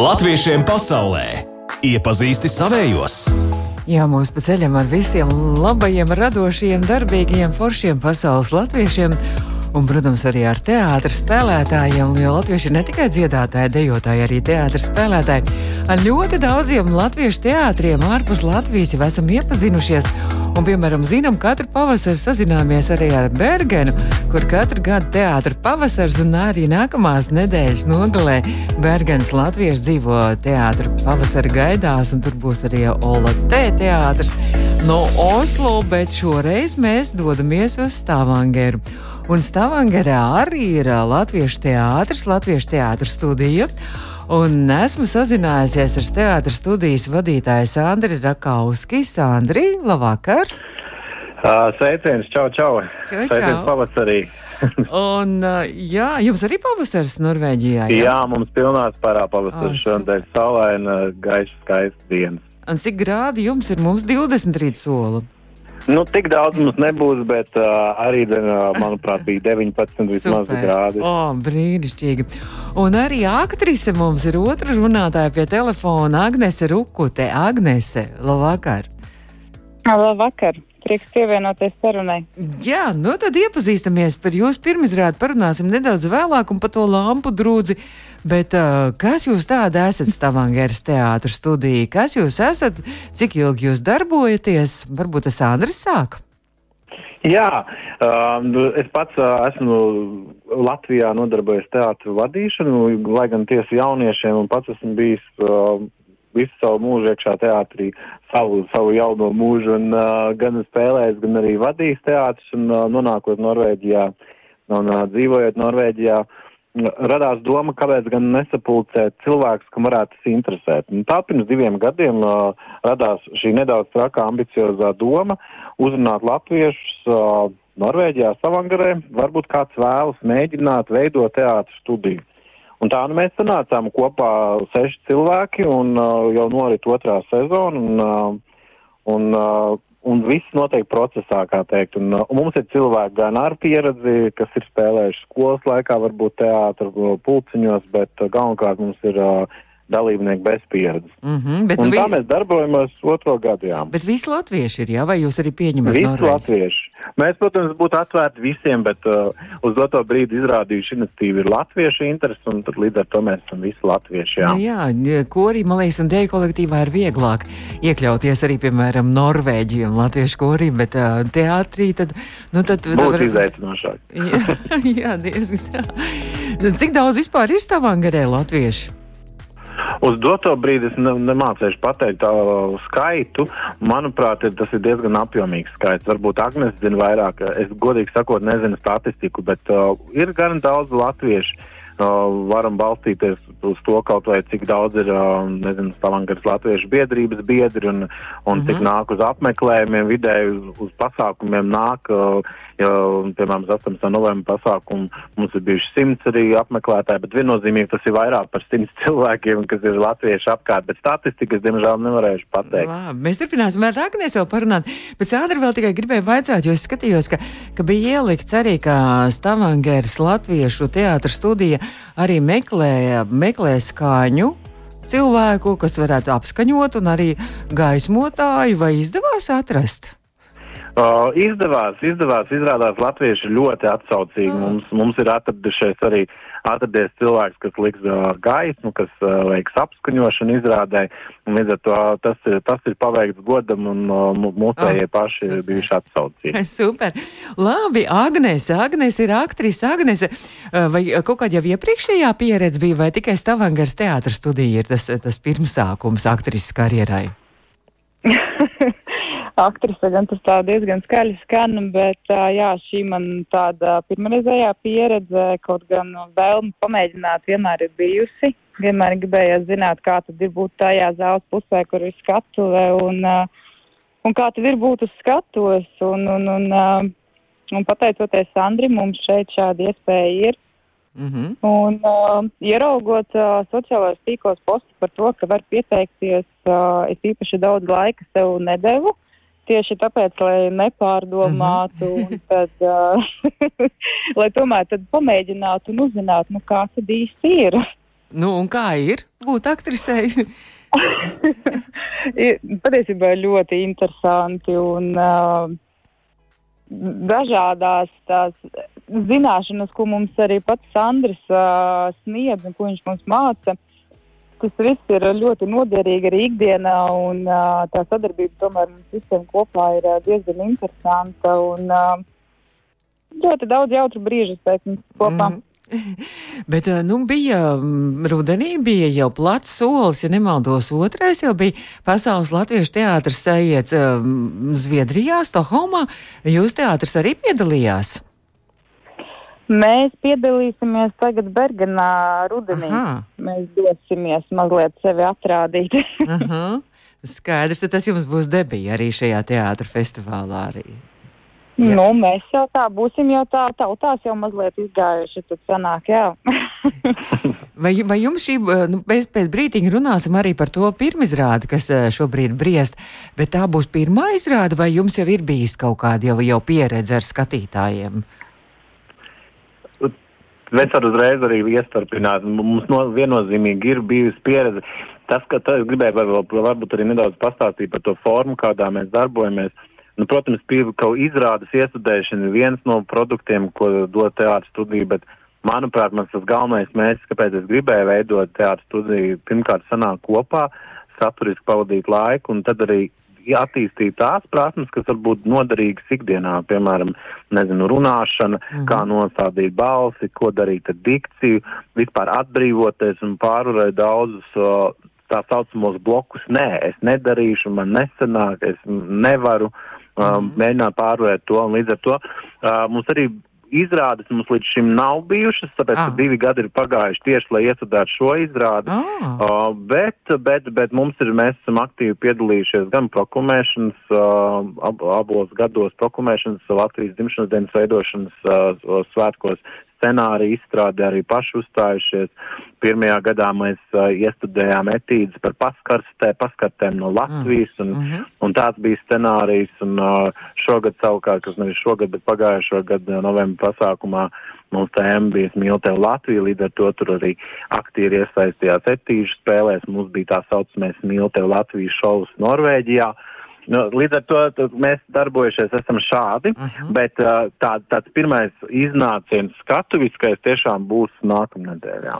Latviešiem pasaulē iepazīsti savējos! Jā, mūs pa ceļam ar visiem labajiem, radošiem, darbīgiem, foršiem pasaules latviešiem. Un, protams, arī ar teātros spēlētājiem, jo latvieši ir ne tikai dziedātāji, dejotāji, arī teātros spēlētāji. Ar ļoti daudziem latviešu teātriem ārpus Latvijas jau esam iepazinušies. Un, piemēram, zinām, katru pavasari sazināmies arī ar Bergenu, kur katru gadu teātris pavasars un arī nākamās nedēļas nogalē Bergens latvieši dzīvo teātris pavasara gaidās, un tur būs arī Ola T teātris no Oslo, bet šoreiz mēs dodamies uz Stavangeru. Un Stavangerā arī ir Latviešu teātris, Latviešu teātris studija. Un esmu sazinājusies ar teātris studijas vadītāju Sandri Rakauski. Sandri, labvakar! Uh, sveiciens, čau, čau! Čau, Sveiciens čau. pavasarī! Un, uh, jā, jums arī pavasaris Norvēģijā. Jā, Jā, mums pilnā spārā pavasaris Ah, šodien saulaina, gaiša, skaista dienas. Un cik grādi jums ir? Mums 20 rīt sola. Nu, tik daudz mums nebūs, bet uh, arī, uh, manuprāt, bija 19 vismaz grādi. O, brīnišķīgi. Un arī aktrise mums ir otra runātāja pie telefona Agnese Rukute. Agnese, labvakar! Labvakar! Prieks pievienoties sarunai. Jā, nu tad iepazīstamies par jūsu pirmizrādi. Parunāsim nedaudz vēlāk un par to lampu drūdzi. Bet uh, kas jūs tāda esat Stavangeras teātris studija? Kas jūs esat? Cik ilgi jūs darbojaties? Varbūt tas Andris sāk. Jā, uh, es pats uh, esmu Latvijā nodarbojies teātru vadīšanu, lai gan tiesu jauniešiem, un pats esmu bijis uh, visu savu mūžu iekšā teātrī, savu, savu jauno mūžu, un uh, gan spēlējis, gan arī vadījis teātrus, un uh, nonākot Norvēģijā un uh, dzīvojot Norvēģijā. Radās doma, kāpēc gan nesapulcēt cilvēkus, kam varētu tas interesēt. Un tā pirms diviem gadiem uh, radās šī nedaudz trakā ambiciozā doma uzrunāt latviešus uh, Norvēģijā, Savangarē. Varbūt kāds vēlas mēģināt veidot teātru studiju. Un tā nu mēs sanācām kopā seši cilvēki un uh, jau norit otrā sezona. Un, uh, un, uh, un viss notiek procesā, kā teikt. Un, uh, un mums ir cilvēki gan ar pieredzi, kas ir spēlējuši skolas laikā, varbūt teātru pulciņos, bet uh, galvenokārt mums ir uh, dalībnieki bez pieredzes. Mm -hmm, bet, Un nu, tā vi, mēs darbojamies otro gadu. Jā. bet visi latvieši ir, jā, vai jūs arī pieņemat Visi Norvēģi? latvieši. Mēs, protams, būtu atvērti visiem, bet uh, uz doto brīdi izrādījuši iniciatīvu ir latviešu interesi, un tad līdz ar to mēs esam visi latvieši. Jā. Nu, jā, korī, man liekas, un dēļ kolektīvā ir vieglāk iekļauties arī, piemēram, Norvēģiem, latviešu korī, bet uh, teātrī tad, nu, tad Būs izaicinošāk. jā, jā, diezgan tā. Nu, Cik daudz vispār ir Stavangarē latvieši? Uz doto brīdi es ne, nemācīšu pateikt tā skaitu. Manuprāt, ir- tas ir diezgan apjomīgs skaits. Varbūt Agnēs zina vairāk. Es godīgi sakot, nezinu statistiku, bet uh, ir gan daudz latviešu. Uh, varam balstīties uz to kaut vai cik daudz ir, uh, Stavangaras latviešu biedrības biedri un, un mm -hmm. cik nāk uz apmeklējumiem, vidēji uz, uz pasākumiem nāk, uh, ja, piemēram, uz 18. novembra pasākumu mums ir bijuši simts arī apmeklētāji, bet viennozīmīgi tas ir vairāk par simts cilvēkiem, kas ir latvieši apkārt, bet statistikas, diemžēl, nevarēšu pateikt. Labi, mēs turpināsim ar Agnēs vēl parunāt. Bet Sandra vēl tikai gribēja vaicāt, jo es skatījos, ka, ka bija ielikts arī, ka Stavangers Latviešu teātras studija arī meklē, meklē skaņu cilvēku, kas varētu apskaņot un arī gaismotāju, vai izdevās atrast? Uh, izdevās, izdevās, izrādās, latvieši ļoti atsaucīgi. Mm. Mums, mums ir atradušies arī atradies cilvēks, kas liks uh, gaismu, kas uh, veiks apskaņošanu izrādē. Un Līdz ar to tas ir, tas ir paveikts godam un uh, mūsējie Oh, paši ir super. bijuši atsaucīgi. Super. Labi, Agnēs, Agnēs ir aktrise. Agnēs, vai kaut kāda jau iepriekšējā pieredze bija, vai tikai Stavangers teātras studija ir tas, tas pirmsākums aktrises karjerai? Aktrise gan tas tā diezgan skaļi skan, bet jā, šī man tāda pirmreizējā pieredze, kaut gan vēlme pamēģināt vienmēr ir bijusi. Vienmēr gribējās zināt, kā tad ir būt tajā zāles pusē, kur ir skatuve un, un kā tad ir būt uz skatuves. Un, un, un, un pateicoties Sandrim, mums šeit šāda iespēja ir. Mm -hmm. Un uh, ieraugot uh, sociālajos tīklos postu par to, ka var pieteikties, uh, es īpaši daudz laika sev nedevu. Tieši tāpēc, lai nepārdomātu, un tad, uh, lai tomēr tad pamēģinātu un uzzinātu, nu, kā tad īsti ir. Nu, un kā ir būt aktrisei? Patiesībā ļoti interesanti un uh, dažādās tās zināšanas, ko mums arī pats Sandrs uh, sniedz un ko viņš mums māca. Tas viss ir ļoti noderīgi arī ikdienā, un uh, tā sadarbība tomēr mums visiem kopā ir uh, diezgan interesanta. Un, uh, ļoti daudz jautru brīžu, teiksim, kopā. Mm. Bet nu, bija rudenī, bija jau plats solis, ja nemaldos, otrais jau bija Pasaules Latviešu teātris um, Zviedrijā, Stokholmā. Jūs teātris arī piedalījās? Mēs piedalīsimies tagad Bergenā rudenī. Aha. Mēs dosimies mazliet sevi atrādīt. Skaidrs, tad tas jums būs debija arī šajā teātra festivālā. Arī. Jā. Nu, mēs jau tā būsim, jau tā tautās jau mazliet izgājuši, tad sanāk, jā. vai, vai jums šī, nu, mēs pēc brītiņa runāsim arī par to pirmizrādi, kas eh, šobrīd briest, bet tā būs pirmā izrāde, vai jums jau ir bijis kaut kāda jau, jau pieredze ar skatītājiem? Es varu uzreiz arī iestarpināt. Mums no, viennozīmīgi ir bijusi pieredze. Tas, ka tā, es gribēju varbūt, varbūt arī nedaudz pastāstīt par to formu, kādā mēs darbojamies. Nu, protams, kaut izrādes iestudēšana ir viens no produktiem, ko dod teātris studija, bet, manuprāt, mans tas galvenais mērķis, kāpēc es gribēju veidot teātris studiju, pirmkārt sanāk kopā, saturiski pavadīt laiku un tad arī attīstīt tās prasmes, kas var būt noderīgas ikdienā, piemēram, nezinu, runāšana, mm. kā nostādīt balsi, ko darīt ar dikciju, vispār atbrīvoties un pārvarēt daudzus uh, tā saucamos blokus. Nē, es nedarīšu, man nesanāk, es nevaru. Uh, mm. mēģināt pārvarēt to, un līdz ar to uh, mums arī izrādes mums līdz šim nav bijušas, tāpēc, ah. divi gadi ir pagājuši tieši, lai iestudētu šo izrādi. Ah. Uh, bet, bet, bet mums ir, mēs esam aktīvi piedalījušies gan prokumēšanas, uh, ab, abos gados prokumēšanas, Latvijas dzimšanas dienas veidošanas uh, svētkos scenāriju izstrādē arī paši uzstājušies. Pirmajā gadā mēs uh, iestudējām etīdes par paskarstē, paskartēm no Latvijas, un, mm -hmm. un tāds bija scenārijs, un uh, šogad savukārt, kas nevis šogad, bet pagājušo gadu novembra pasākumā mums tēma bija Smiltev Latvija, līdz ar to tur arī aktīri iesaistījās etīžu spēlēs, mums bija tā saucamais Smiltev Latvijas šovs Norvēģijā. Uh, Nu, līdz ar to mēs darbojušies esam šādi, uh mhm. -huh. bet uh, tā, tāds pirmais iznāciens skatuviskais tiešām būs nākamnedēļ.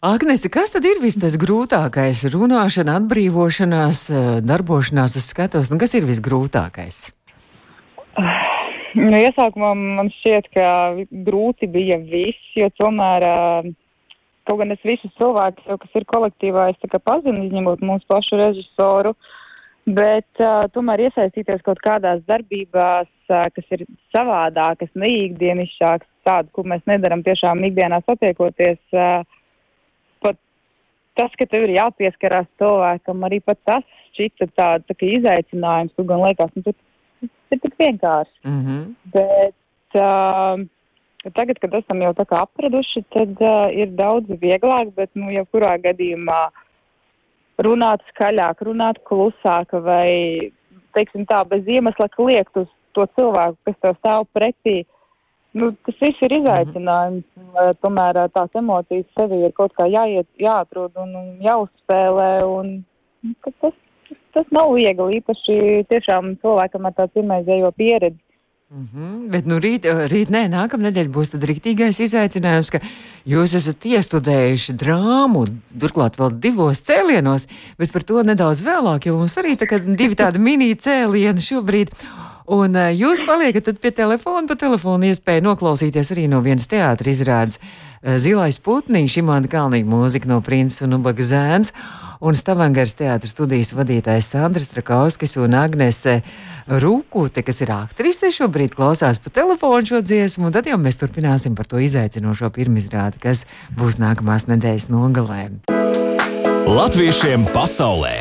Agnese, kas tad ir viss tas grūtākais? Runāšana, atbrīvošanās, darbošanās uz skatuves, nu kas ir visgrūtākais? Nu, iesākumā man šķiet, ka grūti bija viss, jo tomēr, kaut gan es visus cilvēkus, kas ir kolektīvā, es pazinu, izņemot mūsu pašu režisoru, uh, Bet uh, tomēr iesaistīties kaut kādās darbībās, uh, kas ir savādākas, neīkdienišķākas, tādas, ko mēs nedaram tiešām ikdienā satiekoties, uh, pat tas, ka tev ir jāpieskarās cilvēkam, arī pat tas šķita tāds tā, izaicinājums, tu gan liekas, nu, tas ir tik vienkārši. Mm -hmm. Bet uh, tagad, kad esam jau tā kā apraduši, tad uh, ir daudz vieglāk, bet, nu, jebkurā gadījumā. Uh, runāt skaļāk, runāt klusāk vai, teiksim tā, bez iemesla kliegt uz to cilvēku, kas tev stāv pretī. Nu, tas viss ir izaicinājums. Mm -hmm. Tomēr tās emocijas sevi ir kaut kā jāiet, jāatrod un, un jāuzspēlē. Un, nu, tas, tas, nav viegli, īpaši tiešām cilvēkam ar tādu pirmais pieredzi. Mm -hmm, bet nu rīt, rīt nē, nākamā nedēļa būs tad rīktīgais izaicinājums, ka jūs esat iestudējuši drāmu, turklāt vēl divos cēlienos, bet par to nedaudz vēlāk, jo mums arī tā divi tādi mini cēlieni šobrīd. Un uh, jūs paliekat pie telefona, pa telefonu iespēju noklausīties arī no vienas teātris izrādes uh, Zilais putniņš, Imanta Kalnīga mūzika no Princes un Ubaga zēns un Stavangers teātras studijas vadītājs Sandrs Trakauskis un Agnese Rūkute, kas ir aktrise, šobrīd klausās pa telefonu šo dziesmu, un tad jau mēs turpināsim par to izaicinošo pirmizrādi, kas būs nākamās nedēļas nogalē. Latviešiem pasaulē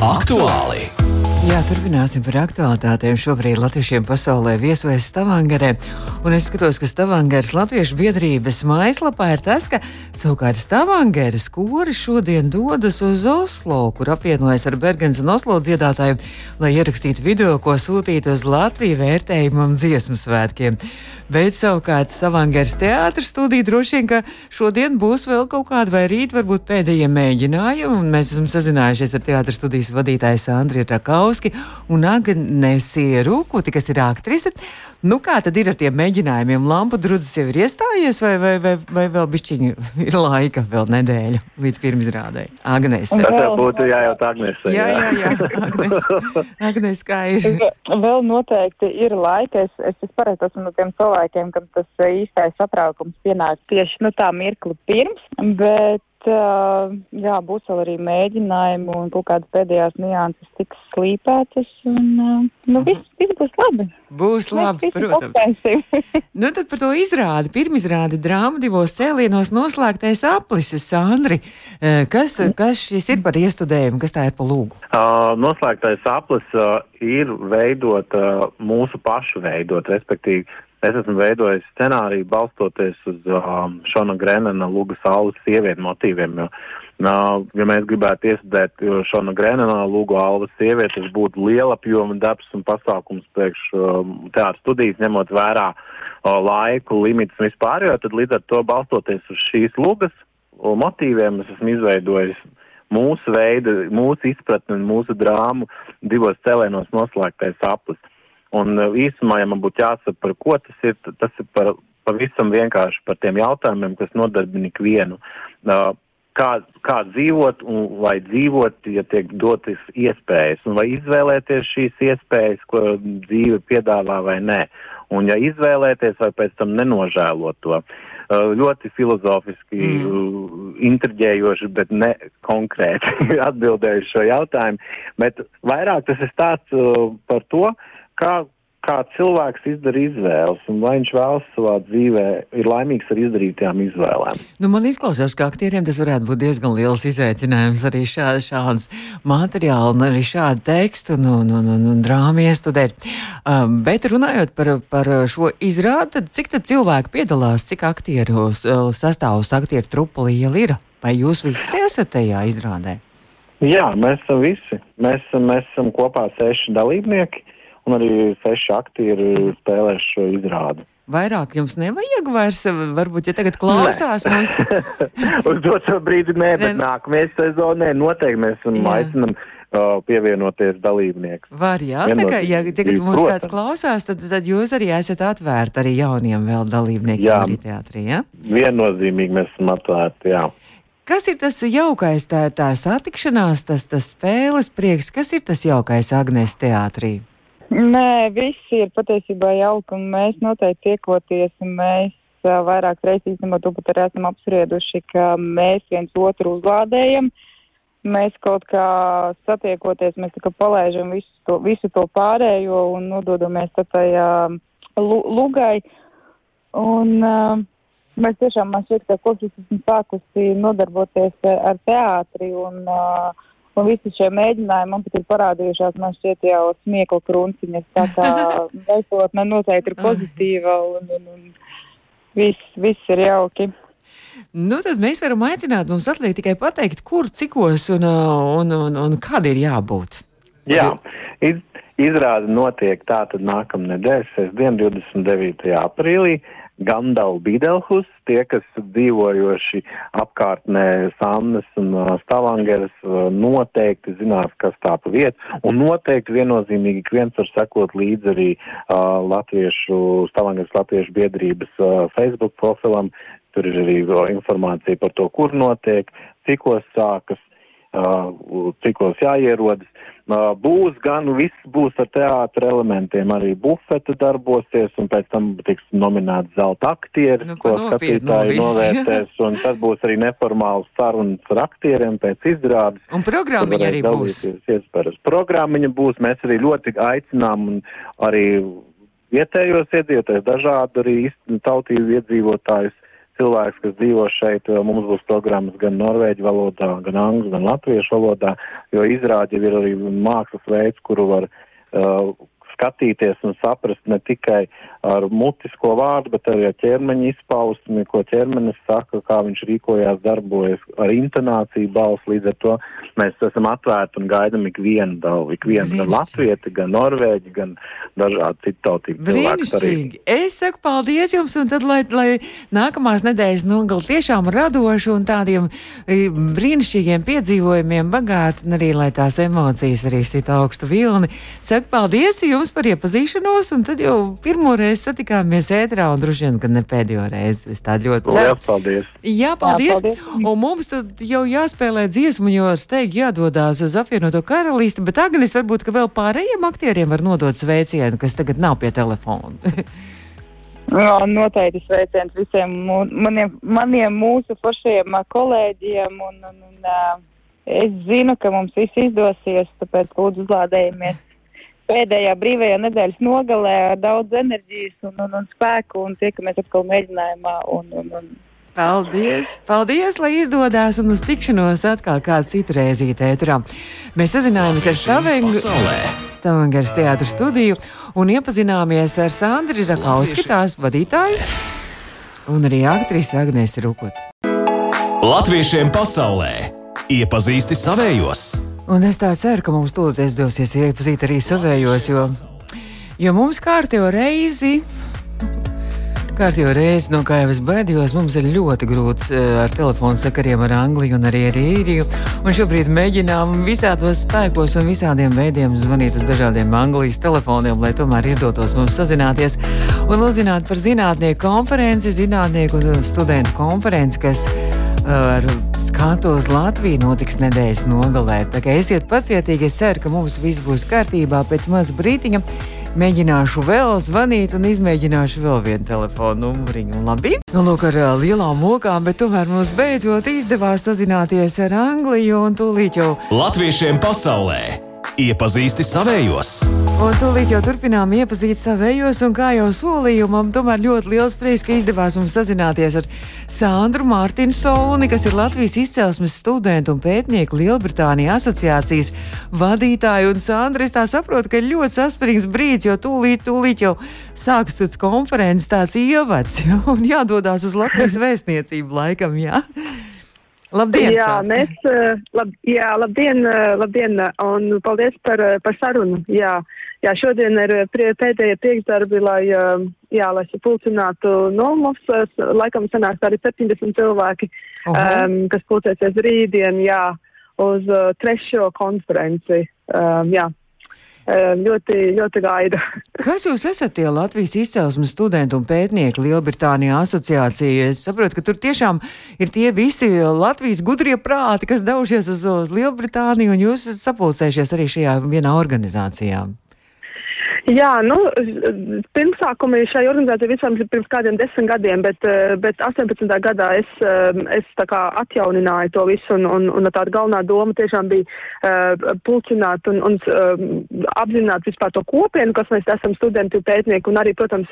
aktuāli! aktuāli. Jā, turpināsim par aktuālitātēm. Šobrīd latviešiem pasaulē viesojas Stavangerē. Un es skatos, ka Stavangeras Latviešu biedrības mājaslapā ir tas, ka savukārt Stavangeras kori šodien dodas uz Oslo, kur apvienojas ar Bergens un Oslo dziedātājiem, lai ierakstītu video, ko sūtīt uz Latviju vērtējumam dziesmu svētkiem. Bet savukārt Stavangeras teātris studija droši vien, ka šodien būs vēl kaut kāda vai rīt varbūt pēdējie mēģinājumi, un mēs esam sazinājušies ar teātris studijas vadītāju Sandriju Rakausu. Kavlovski un Agnēsija Rūkuti, kas ir aktrise. Nu, kā tad ir ar tiem mēģinājumiem? Lampu drudzes jau ir iestājies, vai, vai, vai, vai vēl bišķiņi ir laika, vēl nedēļa līdz pirmizrādē? Agnēs. Tas vēl būtu jājaut Agnēs. Jā, jā, jā. Agnēs, Agnēs kā ir? Vēl noteikti ir laika. Es, es, es pareizi esmu no tiem cilvēkiem, kam tas īstais satraukums pienāk tieši nu, tā mirkli pirms, bet jā, būs vēl arī mēģinājumi un kaut kādas pēdējās nianses tiks slīpētas. Un, nu, viss, viss būs labi. Būs labi, protams. nu, tad par to izrādi. Pirmizrādi drāma divos cēlienos noslēgtais aplises, Sandri. Kas, kas šis ir par iestudējumu, kas tā ir pa lūgu? Uh, noslēgtais aplis uh, ir veidot uh, mūsu pašu veidot, respektīvi Es esmu veidojis scenāriju balstoties uz um, Šona Grenena Lūga saules sievietu motīviem. Jo, uh, ja mēs gribētu iestudēt Šona Grenena Lūga alvas sievietes, būtu liela apjoma darbs un pasākums priekš um, teātra studijas, ņemot vērā uh, laiku, limitus un vispār, jo tad līdz ar to balstoties uz šīs lūgas motīviem, es esmu izveidojis mūsu veidu, mūsu izpratni un mūsu drāmu divos celēnos noslēgtais aplis. Un uh, īsumā, ja man būtu jāsaka, par ko tas ir, tas ir par pavisam vienkārši par tiem jautājumiem, kas nodarbina ikvienu. Uh, kā, kā dzīvot un vai dzīvot, ja tiek dotas iespējas, un vai izvēlēties šīs iespējas, ko dzīve piedāvā vai nē. Un ja izvēlēties, vai pēc tam nenožēlot to. Uh, ļoti filozofiski, mm. intriģējoši, bet ne konkrēti atbildējuši šo jautājumu. Bet vairāk tas ir stāsts par to, kā, kā cilvēks izdara izvēles, un vai viņš vēlas savā dzīvē, ir laimīgs ar izdarītajām izvēlēm. Nu, man izklausās, ka aktieriem tas varētu būt diezgan liels izaicinājums arī šā, šādus materiālu un arī šādu tekstu un, un, un, un, un drāmu iestudēt. Um, bet runājot par, par šo izrādi, tad cik tad cilvēki piedalās, cik aktieru sastāvus aktieru trupa liela ir? Vai jūs visi esat tajā izrādē? Jā, mēs esam visi. Mēs, mēs esam kopā seši dalībnieki. Un arī seši aktieri mhm. spēlēs šo izrādi. Vairāk jums nevajag vairs, varbūt, ja tagad klausās mums. Uz doto brīdi nē, bet ne. nākamajā sezonā noteikti mēs aicinām pievienoties dalībnieks. Var, jā, tā kā, ja tagad mums kāds klausās, tad, tad jūs arī esat atvērti arī jauniem vēl dalībniekiem jā, arī teātrī, jā? Viennozīmīgi mēs esam atvērti, jā. Kas ir tas jaukais, tā, tā satikšanās, tas, tas spēles prieks, kas ir tas jaukais Agnēs teātrī? Nē, viss ir patiesībā jauki, un mēs noteikti tiekoties, un mēs uh, vairāk reizes īstenībā to pat arī esam apsprieduši, ka mēs viens otru uzlādējam. Mēs kaut kā satiekoties, mēs tā kā palaižam visu to, visu to pārējo un nododamies tai uh, lugai. Un uh, mēs tiešām, man šķiet, ka kopš es esmu sākusi nodarboties ar teātri un uh, Un visi šie mēģinājumi man pat ir parādījušās, man šķiet jau smiekla krunciņas, tā kā gaisotne noteikti ir pozitīva un, un, un viss, viss ir jauki. Nu, tad mēs varam aicināt, mums atliek tikai pateikt, kur, cikos un, un, un, un kāda ir jābūt. Jā, iz, izrāde notiek tātad nākamnedēļ, sestdien, 29. aprīlī. Gandala Bidelhus, tie, kas dzīvojoši apkārtnē Samnes un uh, Stavangeras, uh, noteikti zinās, kas tā pa vieta, un noteikti viennozīmīgi ik viens var sekot līdzi arī uh, Latviešu, Stavangeras Latviešu biedrības uh, Facebook profilam, tur ir arī informācija par to, kur notiek, cikos sākas, uh, cikos jāierodas. Būs gan, viss būs ar teātra elementiem, arī bufete darbosies, un pēc tam tiks nominēts zelta aktieris, nu, ko skatītāji no novērtēs, un tad būs arī neformāls sarunas ar aktieriem pēc izrādes. Un programmiņa arī būs. Iespējas. Programmiņa būs, mēs arī ļoti aicinām un arī vietējos iedzīvotājus, dažādu arī tautību iedzīvotājus cilvēks, kas dzīvo šeit, mums būs programmas gan norvēģu valodā, gan angļu, gan latviešu valodā, jo izrādi ir arī mākslas veids, kuru var uh, skatīties un saprast ne tikai ar mutisko vārdu, bet arī ar ķermeņa izpausmi, ko ķermenis saka, kā viņš rīkojās, darbojas ar intonāciju balss. Līdz ar to mēs esam atvērti un gaidam ikvienu dalu, ikvienu gan latvieti, gan norvēģi, gan dažādi citu tautību cilvēku. Es saku paldies jums, un tad, lai, lai nākamās nedēļas nogal tiešām radoši un tādiem e, brīnišķīgiem piedzīvojumiem bagāti, un arī lai tās emocijas arī sit augstu vilni. Saku paldies jums! par iepazīšanos, un tad jau pirmo reizi satikāmies ētrā, un droši vien, ka ne pēdējo reizi. Es tā ļoti ceru. Paldies! Jā, paldies! Jā, paldies. Un mums tad jau jāspēlē dziesmu, jo steigi jādodās uz apvienoto karalisti, bet Agnes varbūt, vēl pārējiem aktieriem var nodot sveicienu, kas tagad nav pie telefona. Jā, noteikti sveiciens visiem maniem, maniem mūsu foršajiem kolēģiem. Un, un, un, es zinu, ka mums viss izdosies, tāpēc lūdzu uzlādējamies pēdējā brīvajā nedēļas nogalē ar daudz enerģijas un, un, un spēku un tiekamies atkal mēģinājumā. Un, un, un Paldies! Paldies, lai izdodas un uz tikšanos atkal kādu citu reizi ēterā. Mēs sazinājāmies ar Stavangeras teātru studiju un iepazināmies ar Sandri Rakauski, tās vadītāju, un arī aktrisi Agnēs Rukot. Latviešiem pasaulē iepazīsti savējos! Un es tā ceru, ka mums tūlīt izdosies iepazīt arī savējos, jo, jo mums kārtējo reizi. Kārtībā reizi, no kā jau es baidījos, mums ir ļoti grūti uh, ar telefonu sakariem ar Angliju un arī ar Īriju. Un šobrīd mēģinām visādos spēkos un visādiem veidiem zvanīt uz dažādiem Anglijas telefoniem, lai tomēr izdotos mums sazināties un uzzināt par zinātnieku konferenci, zinātnieku un studentu konferenci, kas ar skatu uz Latviju notiks nedēļas nogalē. Tā kā esiet pacietīgi, es ceru, ka mums viss būs kārtībā pēc maza brītiņa. Mēģināšu vēl zvanīt un izmēģināšu vēl vienu telefonu numuriņu. Labi, nu, lūk, ar lielām mokām, bet tomēr mums beidzot izdevās sazināties ar Angliju un tūlīt jau Latviešiem pasaulē. Iepazīsti savējos! Un tūlīt jau turpinām iepazīt savējos, un kā jau solīju, man tomēr ļoti liels prieks, ka izdevās mums sazināties ar Sandru Mārtiņsoni, kas ir Latvijas izcelsmes studentu un pētnieku Lielbritānijas asociācijas vadītāja. Un Sandra, es tā saprotu, ka ir ļoti saspringts brīdis, jo tūlīt, tūlīt jau sāks tāds konferences tāds ievads, un jādodas uz Latvijas vēstniecību laikam, jā. Labdien! Jā, Sāta. mēs, eh, lab, jā, labdien, eh, labdien, un paldies par, eh, par sarunu. Jā, jā šodien ir prie, pēdējie priekšdarbi, lai, jā, lai sapulcinātu nomus, laikam sanāks arī 70 cilvēki, -huh. um, kas pulcēsies rītdien, jā, uz uh, trešo konferenci. Um, jā, ļoti, ļoti gaida. Kas jūs esat tie Latvijas izcelsmes studenti un pētnieki Lielbritānijā asociācija? Es saprotu, ka tur tiešām ir tie visi Latvijas gudrie prāti, kas daužies uz, uz Lielbritāniju, un jūs esat sapulcējušies arī šajā vienā organizācijā. Jā, nu, pirmsākumi šai organizācijai visam ir pirms kādiem desmit gadiem, bet, eh, bet 18. gadā es, eh, es tā kā atjaunināju to visu un, un, un tāda galvenā doma tiešām bija uh, pulcināt un, un uh, apzināt vispār to kopienu, kas mēs esam studenti pētnieki un arī, protams,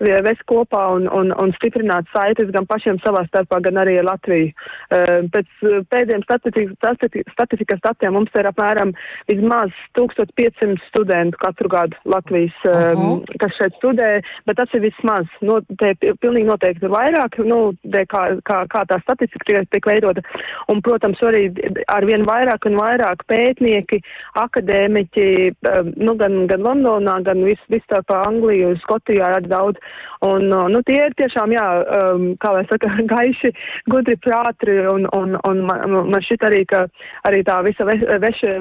vest kopā un, un, un stiprināt saites gan pašiem savā starpā, gan arī ar Latviju. Uh, pēc pēdējiem statistikas datiem mums ir apmēram vismaz 1500 studentu katru gadu. Latvijas, um, kas šeit studē, bet tas ir vismaz. No, te pilnīgi noteikti ir vairāk, nu, de, kā, kā, kā tā statistika tiek, veidota. Un, protams, arī ar vien vairāk un vairāk pētnieki, akadēmiķi, um, nu, gan, gan Londonā, gan vis, vistarpā Angliju, Skotijā ir daudz. Un, uh, nu, tie ir tiešām, jā, um, kā lai saka, gaiši, gudri prātri, un, un, un man, man šķiet arī, ka arī tā visa veša, veša,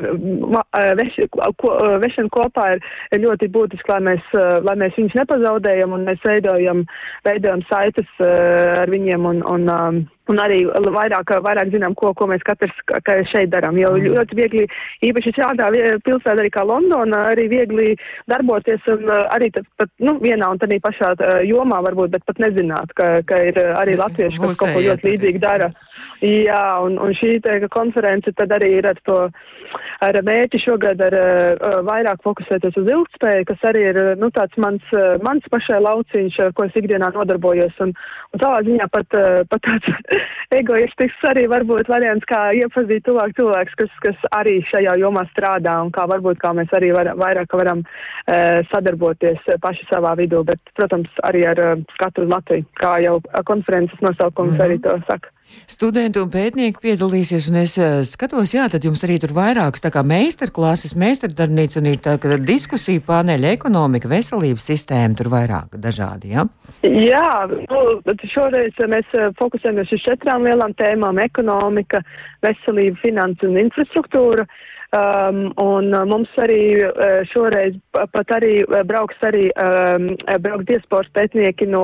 veša, ko, vešana kopā ir ļoti ļoti būtiski, lai mēs, eh, lai mēs viņus nepazaudējam un mēs veidojam, veidojam saites eh, ar viņiem un, un um, Un arī vairāk, vairāk zinām, ko, ko mēs katrs ka šeit darām. Jo Mm. ļoti viegli, īpaši šādā pilsētā arī kā Londona, arī viegli darboties un uh, arī tad, pat, nu, vienā un tādā pašā uh, jomā varbūt, bet pat nezināt, ka, ka ir uh, arī latvieši, kas kaut ko ļoti līdzīgi dara. Jā, un, un šī te konference tad arī ir ar to, ar mērķi šogad ar vairāk fokusēties uz ilgspēju, kas arī ir, nu, tāds mans, mans pašai lauciņš, ar ko es ikdienā nodarbojos. Un, un savā ziņā pat, pat tāds egoistisks arī varbūt variants, kā iepazīt tuvāk cilvēks, kas, kas arī šajā jomā strādā un kā varbūt kā mēs arī var, vairāk varam uh, sadarboties paši savā vidū, bet, protams, arī ar uh, skatu uz Latviju, kā jau konferences nosaukums mm -hmm. arī to saka. Studenti un pētnieki piedalīsies, un es uh, skatos, jā, tad jums arī tur vairākas tā kā meistarklases, meistardarbnīca un ir tā kā diskusija paneļa ekonomika, veselības sistēma, tur vairāk dažādi, jā? Jā, nu, šoreiz mēs eh, fokusējamies uz četrām lielām tēmām - ekonomika, veselība, finanses un infrastruktūra. Um, un uh, mums arī uh, šoreiz pa- pat arī uh, brauks arī um, brauks diasporas pētnieki no,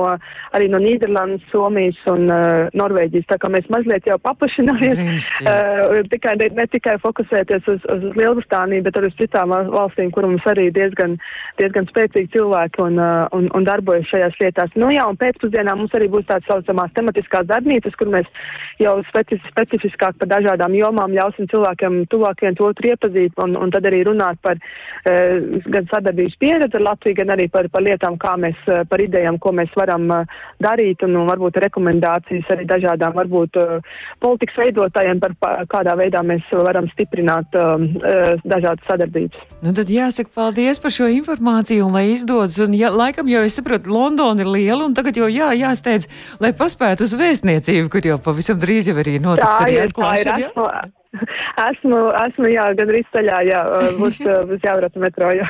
arī no Nīderlandes, Somijas un uh, Norvēģijas. Tā kā mēs mazliet jau paplašināmies, uh, tikai, ne, ne tikai fokusēties uz, uz Lielbritāniju, bet arī uz citām val- valstīm, kur mums arī diezgan, diezgan spēcīgi cilvēki un, uh, un, un darbojas šajās lietās. Nu jā, un pēcpusdienā mums arī būs tāds saucamās tematiskās darbnīcas, kur mēs jau speci specifiskāk par dažādām jomām ļausim cilvēkiem tuvāk viens otru iepazīt un, un tad arī runāt par uh, gan sadarbības pieredzi ar Latviju, gan arī par, par lietām, kā mēs, uh, par idejām, ko mēs varam uh, darīt un, un varbūt rekomendācijas arī dažādām varbūt uh, politikas veidotājiem par pa, kādā veidā mēs varam stiprināt um, uh, dažādas sadarbības. Nu, tad jāsaka paldies par šo informāciju, un lai izdodas. Un, ja, laikam jau es saprotu, Londona ir liela, un tagad jau jā, jāsteidz, lai paspētu uz vēstniecību, kur jau pavisam drīz jau arī notiks Tā arī ir, tā ir. Esmu, esmu, esmu jā, gandrīz ceļā, jā, būs, būs jābrauc metro, jā.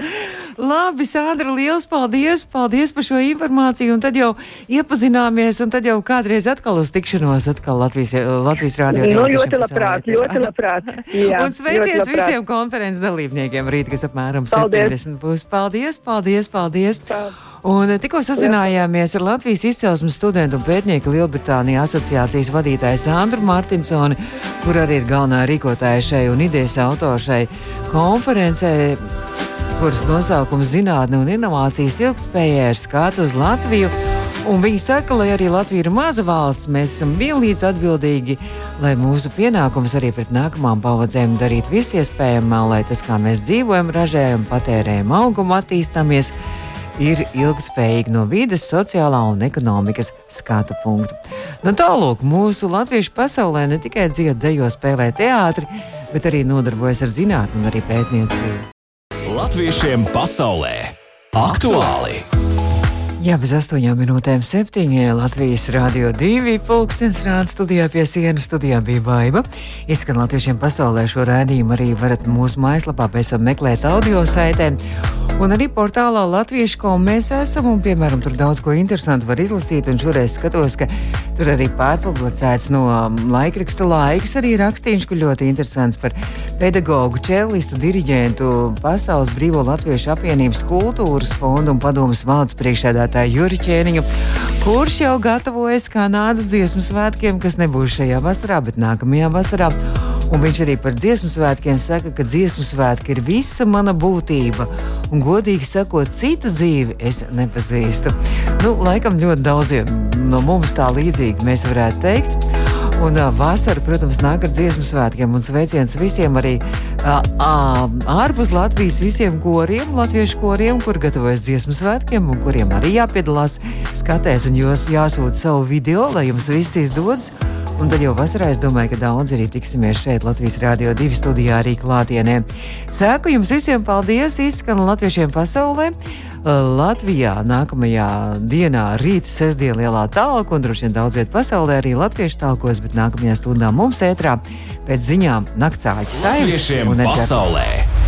Labi, Sandra, liels paldies! Paldies par šo informāciju, un tad jau iepazināmies, un tad jau kādreiz atkal uz tikšanos atkal Latvijas, Latvijas rādio. nu, ļoti labprāt, ļoti labprāt. Jā, un sveiciens visiem konferences dalībniekiem rīt, kas apmēram Paldies. 70 būs. Paldies, paldies, paldies! Paldies. Un eh, tikko sazinājāmies ar Latvijas izcelsmes studentu un pētnieku Lielbritānija asociācijas vadītāju Sandru Martinsoni, kur arī ir galvenā rīkotāja šai un idejas autora šai konferencē, kuras nosaukums Zinātne un inovācijas ilgspējai ir skatu uz Latviju. Un viņi saka, lai arī Latvija ir maza valsts, mēs esam vienlīdz atbildīgi, lai mūsu pienākums arī pret nākamām paudzēm darīt visu iespējamo, lai tas, kā mēs dzīvojam, ražējam, patērējam, augam, attīstāmies, ir ilgspējīgi no vides, sociālā un ekonomikas skatu punktu. Nu, Tālāk, mūsu latviešu pasaulē ne tikai dziedā, dejo, spēlē teātri, bet arī nodarbojas ar zinātnē un arī pētniecību. Latviešiem pasaulē aktuāli! Jā, bez astoņām minūtēm septiņi Latvijas Rādio 2 pulkstenis rāda studijā pie sienas. Studijā bija baiva. Izskan latviešiem pasaulē šo rādījumu arī varat mūsu mājaslapā pēc tam meklēt audio saitē. Un arī portālā Latviešu kom mēs esam, un, piemēram, tur daudz ko interesantu var izlasīt. Un šoreiz skatos, ka tur arī pārpublicēts no um, laikraksta laiks arī rakstīns, kur ļoti interesants par pedagogu, čelistu, diriģentu, Pasaules Brīvo Latviešu apvienības kultūras fondu un padomus valdes priekšsēdētāju Juri Čēniņu, kurš jau gatavojas kā nādas dziesmu svētkiem, kas nebūs šajā vasarā, bet nākamajā vasarā. Un viņš arī par dziesmu svētkiem saka, ka dziesmu svētki ir visa mana būtība. Un, godīgi sakot, citu dzīvi es nepazīstu. Nu, laikam ļoti daudziem no mums tā līdzīgi mēs varētu teikt. Un uh, vasara, protams, nāk ar dziesmu svētkiem un sveiciens visiem arī uh, uh, ārpus Latvijas visiem koriem, latviešu koriem, kur gatavojas dziesmu svētkiem un kuriem arī jāpiedalās skatēs un jūs jāsūta savu video, lai jums viss izdodas. Un jau vasarā es domāju, ka daudz arī tiksimies šeit Latvijas Rādio 2 studijā arī klātienē. Sēku jums visiem paldies, izskan latviešiem pasaulē. Latvijā nākamajā dienā rīta sestdiena lielā talka un droši vien daudz viet pasaulē arī latviešu talkos, bet nākamajā stundā mums ētrā pēc ziņām naktsāķis saimnes Latviešiem pasaulē!